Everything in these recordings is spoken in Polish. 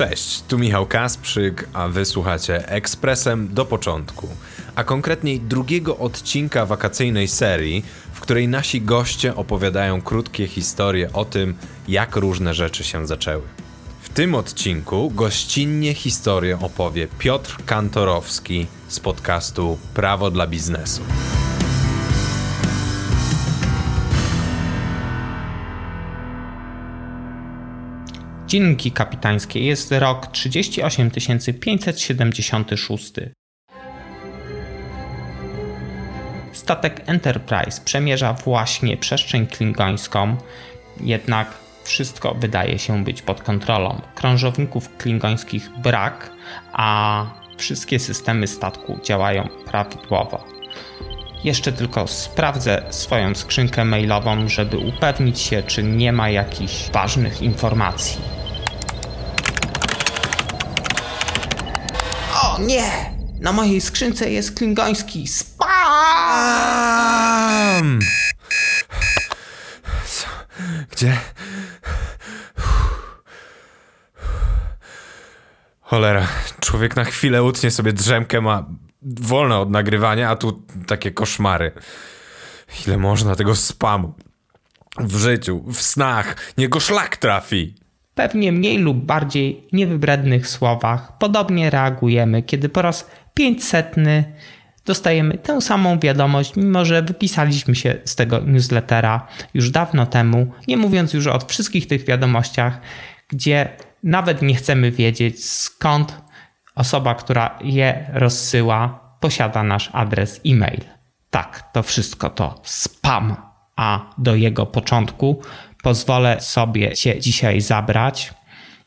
Cześć, tu Michał Kasprzyk, a wysłuchacie Ekspresem do początku, a konkretniej drugiego odcinka wakacyjnej serii, w której nasi goście opowiadają krótkie historie o tym, jak różne rzeczy się zaczęły. W tym odcinku gościnnie historię opowie Piotr Kantorowski z podcastu Prawo dla biznesu. Dzienniki kapitańskie jest rok 38 576. Statek Enterprise przemierza właśnie przestrzeń klingońską, jednak wszystko wydaje się być pod kontrolą. Krążowników klingońskich brak, a wszystkie systemy statku działają prawidłowo. Jeszcze tylko sprawdzę swoją skrzynkę mailową, żeby upewnić się, czy nie ma jakichś ważnych informacji. Nie! Na mojej skrzynce jest klingoński spam! Co? Gdzie? Cholera, człowiek na chwilę utnie sobie drzemkę, ma wolne od nagrywania, a tu takie koszmary. Ile można tego spamu? W życiu, w snach, niego szlak trafi pewnie mniej lub bardziej niewybrednych słowach podobnie reagujemy, kiedy po raz pięćsetny dostajemy tę samą wiadomość, mimo że wypisaliśmy się z tego newslettera już dawno temu, nie mówiąc już o wszystkich tych wiadomościach, gdzie nawet nie chcemy wiedzieć skąd osoba, która je rozsyła, posiada nasz adres e-mail. Tak, to wszystko to spam, a do jego początku pozwolę sobie Cię dzisiaj zabrać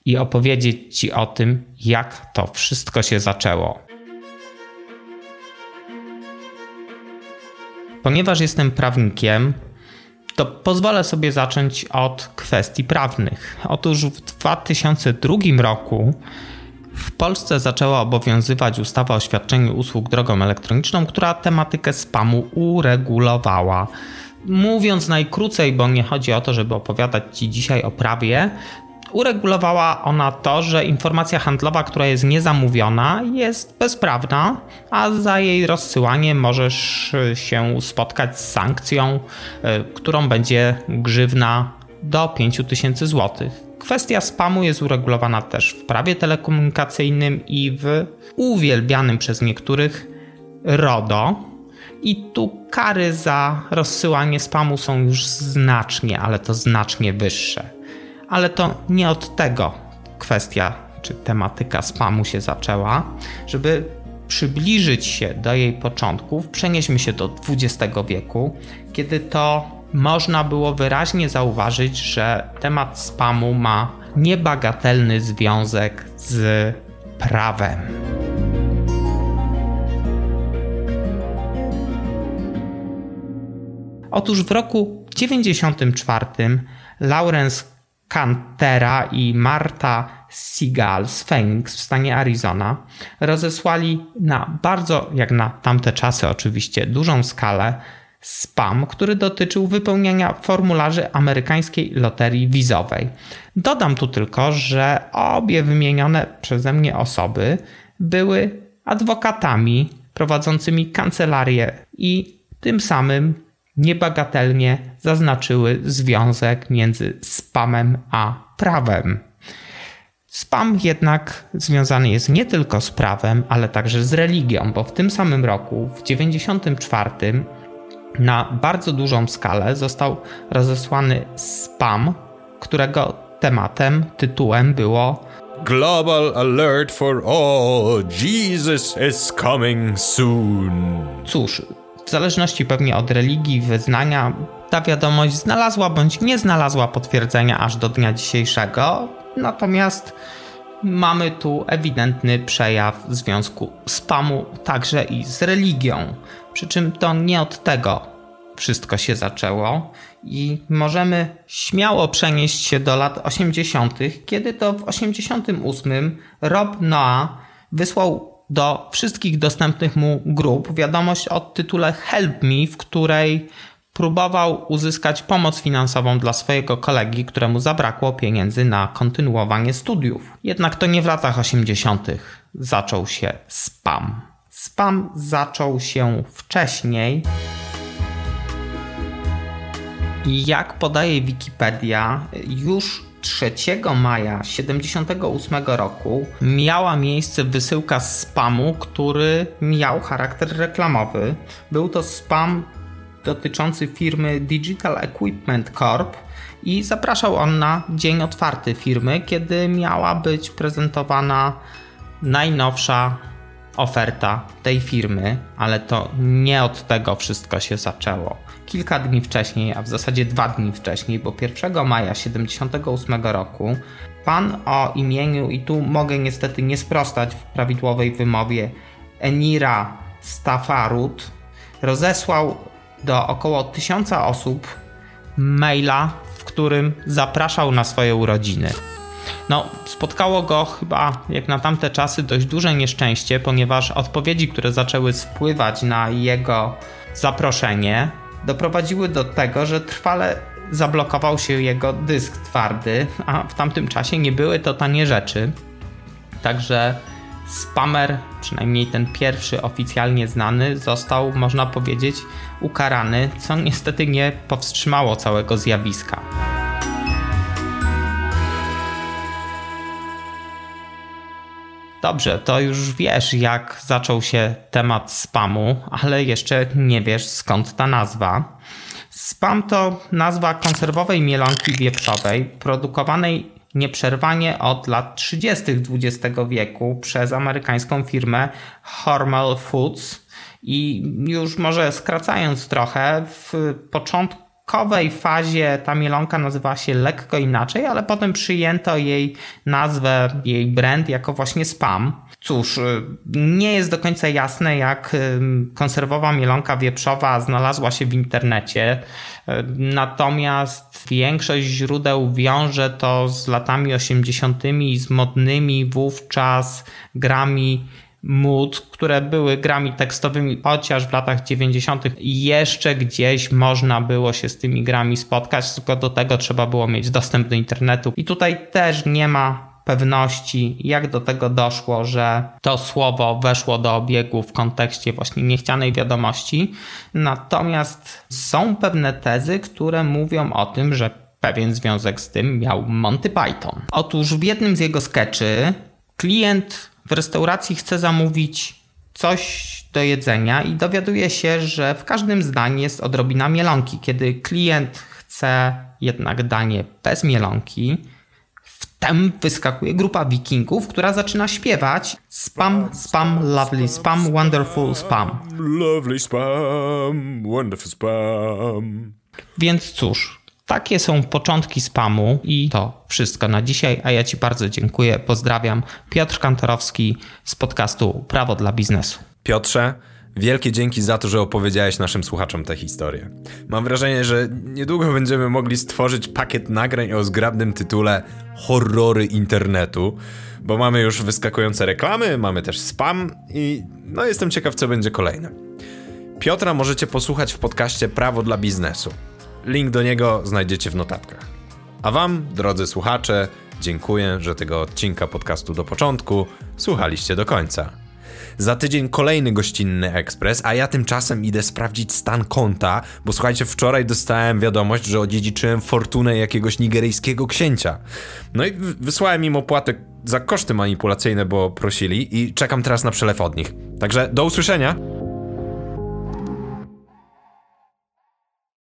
i opowiedzieć Ci o tym, jak to wszystko się zaczęło. Ponieważ jestem prawnikiem, to pozwolę sobie zacząć od kwestii prawnych. Otóż w 2002 roku w Polsce zaczęła obowiązywać ustawa o świadczeniu usług drogą elektroniczną, która tematykę spamu uregulowała. Mówiąc najkrócej, bo nie chodzi o to, żeby opowiadać Ci dzisiaj o prawie, uregulowała ona to, że informacja handlowa, która jest niezamówiona, jest bezprawna, a za jej rozsyłanie możesz się spotkać z sankcją, e, którą będzie grzywna do 5000 zł. Kwestia spamu jest uregulowana też w prawie telekomunikacyjnym i w uwielbianym przez niektórych RODO, i tu kary za rozsyłanie spamu są już znacznie, ale to znacznie wyższe. Ale to nie od tego kwestia czy tematyka spamu się zaczęła. Żeby przybliżyć się do jej początków, przenieśmy się do XX wieku, kiedy to można było wyraźnie zauważyć, że temat spamu ma niebagatelny związek z prawem. Otóż w roku 94 Lawrence Cantera i Marta Seagal z Phoenix w stanie Arizona rozesłali na bardzo, jak na tamte czasy oczywiście, dużą skalę spam, który dotyczył wypełniania formularzy amerykańskiej loterii wizowej. Dodam tu tylko, że obie wymienione przeze mnie osoby były adwokatami prowadzącymi kancelarię i tym samym niebagatelnie zaznaczyły związek między spamem a prawem. Spam jednak związany jest nie tylko z prawem, ale także z religią, bo w tym samym roku, w 1994, na bardzo dużą skalę został rozesłany spam, którego tematem, tytułem było Global Alert for All, Jesus is coming soon. Cóż, zależności pewnie od religii, wyznania, ta wiadomość znalazła bądź nie znalazła potwierdzenia aż do dnia dzisiejszego. Natomiast mamy tu ewidentny przejaw związku spamu także i z religią. Przy czym to nie od tego wszystko się zaczęło i możemy śmiało przenieść się do lat 80., kiedy to w 88 Rob Noah wysłał do wszystkich dostępnych mu grup wiadomość o tytule Help Me, w której próbował uzyskać pomoc finansową dla swojego kolegi, któremu zabrakło pieniędzy na kontynuowanie studiów. Jednak to nie w latach 80. zaczął się spam. Spam zaczął się wcześniej. I jak podaje Wikipedia, już 3 maja 1978 roku miała miejsce wysyłka spamu, który miał charakter reklamowy. Był to spam dotyczący firmy Digital Equipment Corp i zapraszał on na dzień otwarty firmy, kiedy miała być prezentowana najnowsza oferta tej firmy, ale to nie od tego wszystko się zaczęło. Kilka dni wcześniej, a w zasadzie dwa dni wcześniej, bo 1 maja 1978 roku, pan o imieniu, i tu mogę niestety nie sprostać w prawidłowej wymowie, Enira Stafarut, rozesłał do około tysiąca osób maila, w którym zapraszał na swoje urodziny. No, spotkało go chyba jak na tamte czasy dość duże nieszczęście, ponieważ odpowiedzi, które zaczęły spływać na jego zaproszenie, doprowadziły do tego, że trwale zablokował się jego dysk twardy, a w tamtym czasie nie były to tanie rzeczy. Także Spammer, przynajmniej ten pierwszy oficjalnie znany, został, można powiedzieć, ukarany, co niestety nie powstrzymało całego zjawiska. Dobrze, to już wiesz, jak zaczął się temat spamu, ale jeszcze nie wiesz skąd ta nazwa. Spam to nazwa konserwowej mielonki wieprzowej produkowanej nieprzerwanie od lat 30. XX wieku przez amerykańską firmę Hormel Foods. I już może skracając trochę, w początkowej fazie ta mielonka nazywała się lekko inaczej, ale potem przyjęto jej nazwę, jej brand jako właśnie spam. Cóż, nie jest do końca jasne, jak konserwowa mielonka wieprzowa znalazła się w internecie. Natomiast większość źródeł wiąże to z latami 80. i z modnymi wówczas grami mód, które były grami tekstowymi, chociaż w latach 90. jeszcze gdzieś można było się z tymi grami spotkać, tylko do tego trzeba było mieć dostęp do internetu. I tutaj też nie ma pewności, jak do tego doszło, że to słowo weszło do obiegu w kontekście właśnie niechcianej wiadomości. Natomiast są pewne tezy, które mówią o tym, że pewien związek z tym miał Monty Python. Otóż w jednym z jego skeczy klient w restauracji chce zamówić coś do jedzenia i dowiaduje się, że w każdym zdaniu jest odrobina mielonki. Kiedy klient chce jednak danie bez mielonki, Wtem wyskakuje grupa wikingów, która zaczyna śpiewać Spam, spam, lovely spam, wonderful spam. Lovely spam, wonderful spam. Więc cóż, takie są początki spamu i to wszystko na dzisiaj, a ja Ci bardzo dziękuję. Pozdrawiam. Piotr Kantorowski z podcastu Prawo dla biznesu. Piotrze, Wielkie dzięki za to, że opowiedziałeś naszym słuchaczom tę historię. Mam wrażenie, że niedługo będziemy mogli stworzyć pakiet nagrań o zgrabnym tytule Horrory internetu, bo mamy już wyskakujące reklamy, mamy też spam i no jestem ciekaw, co będzie kolejne. Piotra możecie posłuchać w podcaście Prawo dla biznesu. Link do niego znajdziecie w notatkach. A wam, drodzy słuchacze, dziękuję, że tego odcinka podcastu do początku słuchaliście do końca. Za tydzień kolejny gościnny ekspres, a ja tymczasem idę sprawdzić stan konta, bo słuchajcie, wczoraj dostałem wiadomość, że odziedziczyłem fortunę jakiegoś nigeryjskiego księcia. No i wysłałem im opłatę za koszty manipulacyjne, bo prosili i czekam teraz na przelew od nich. Także do usłyszenia!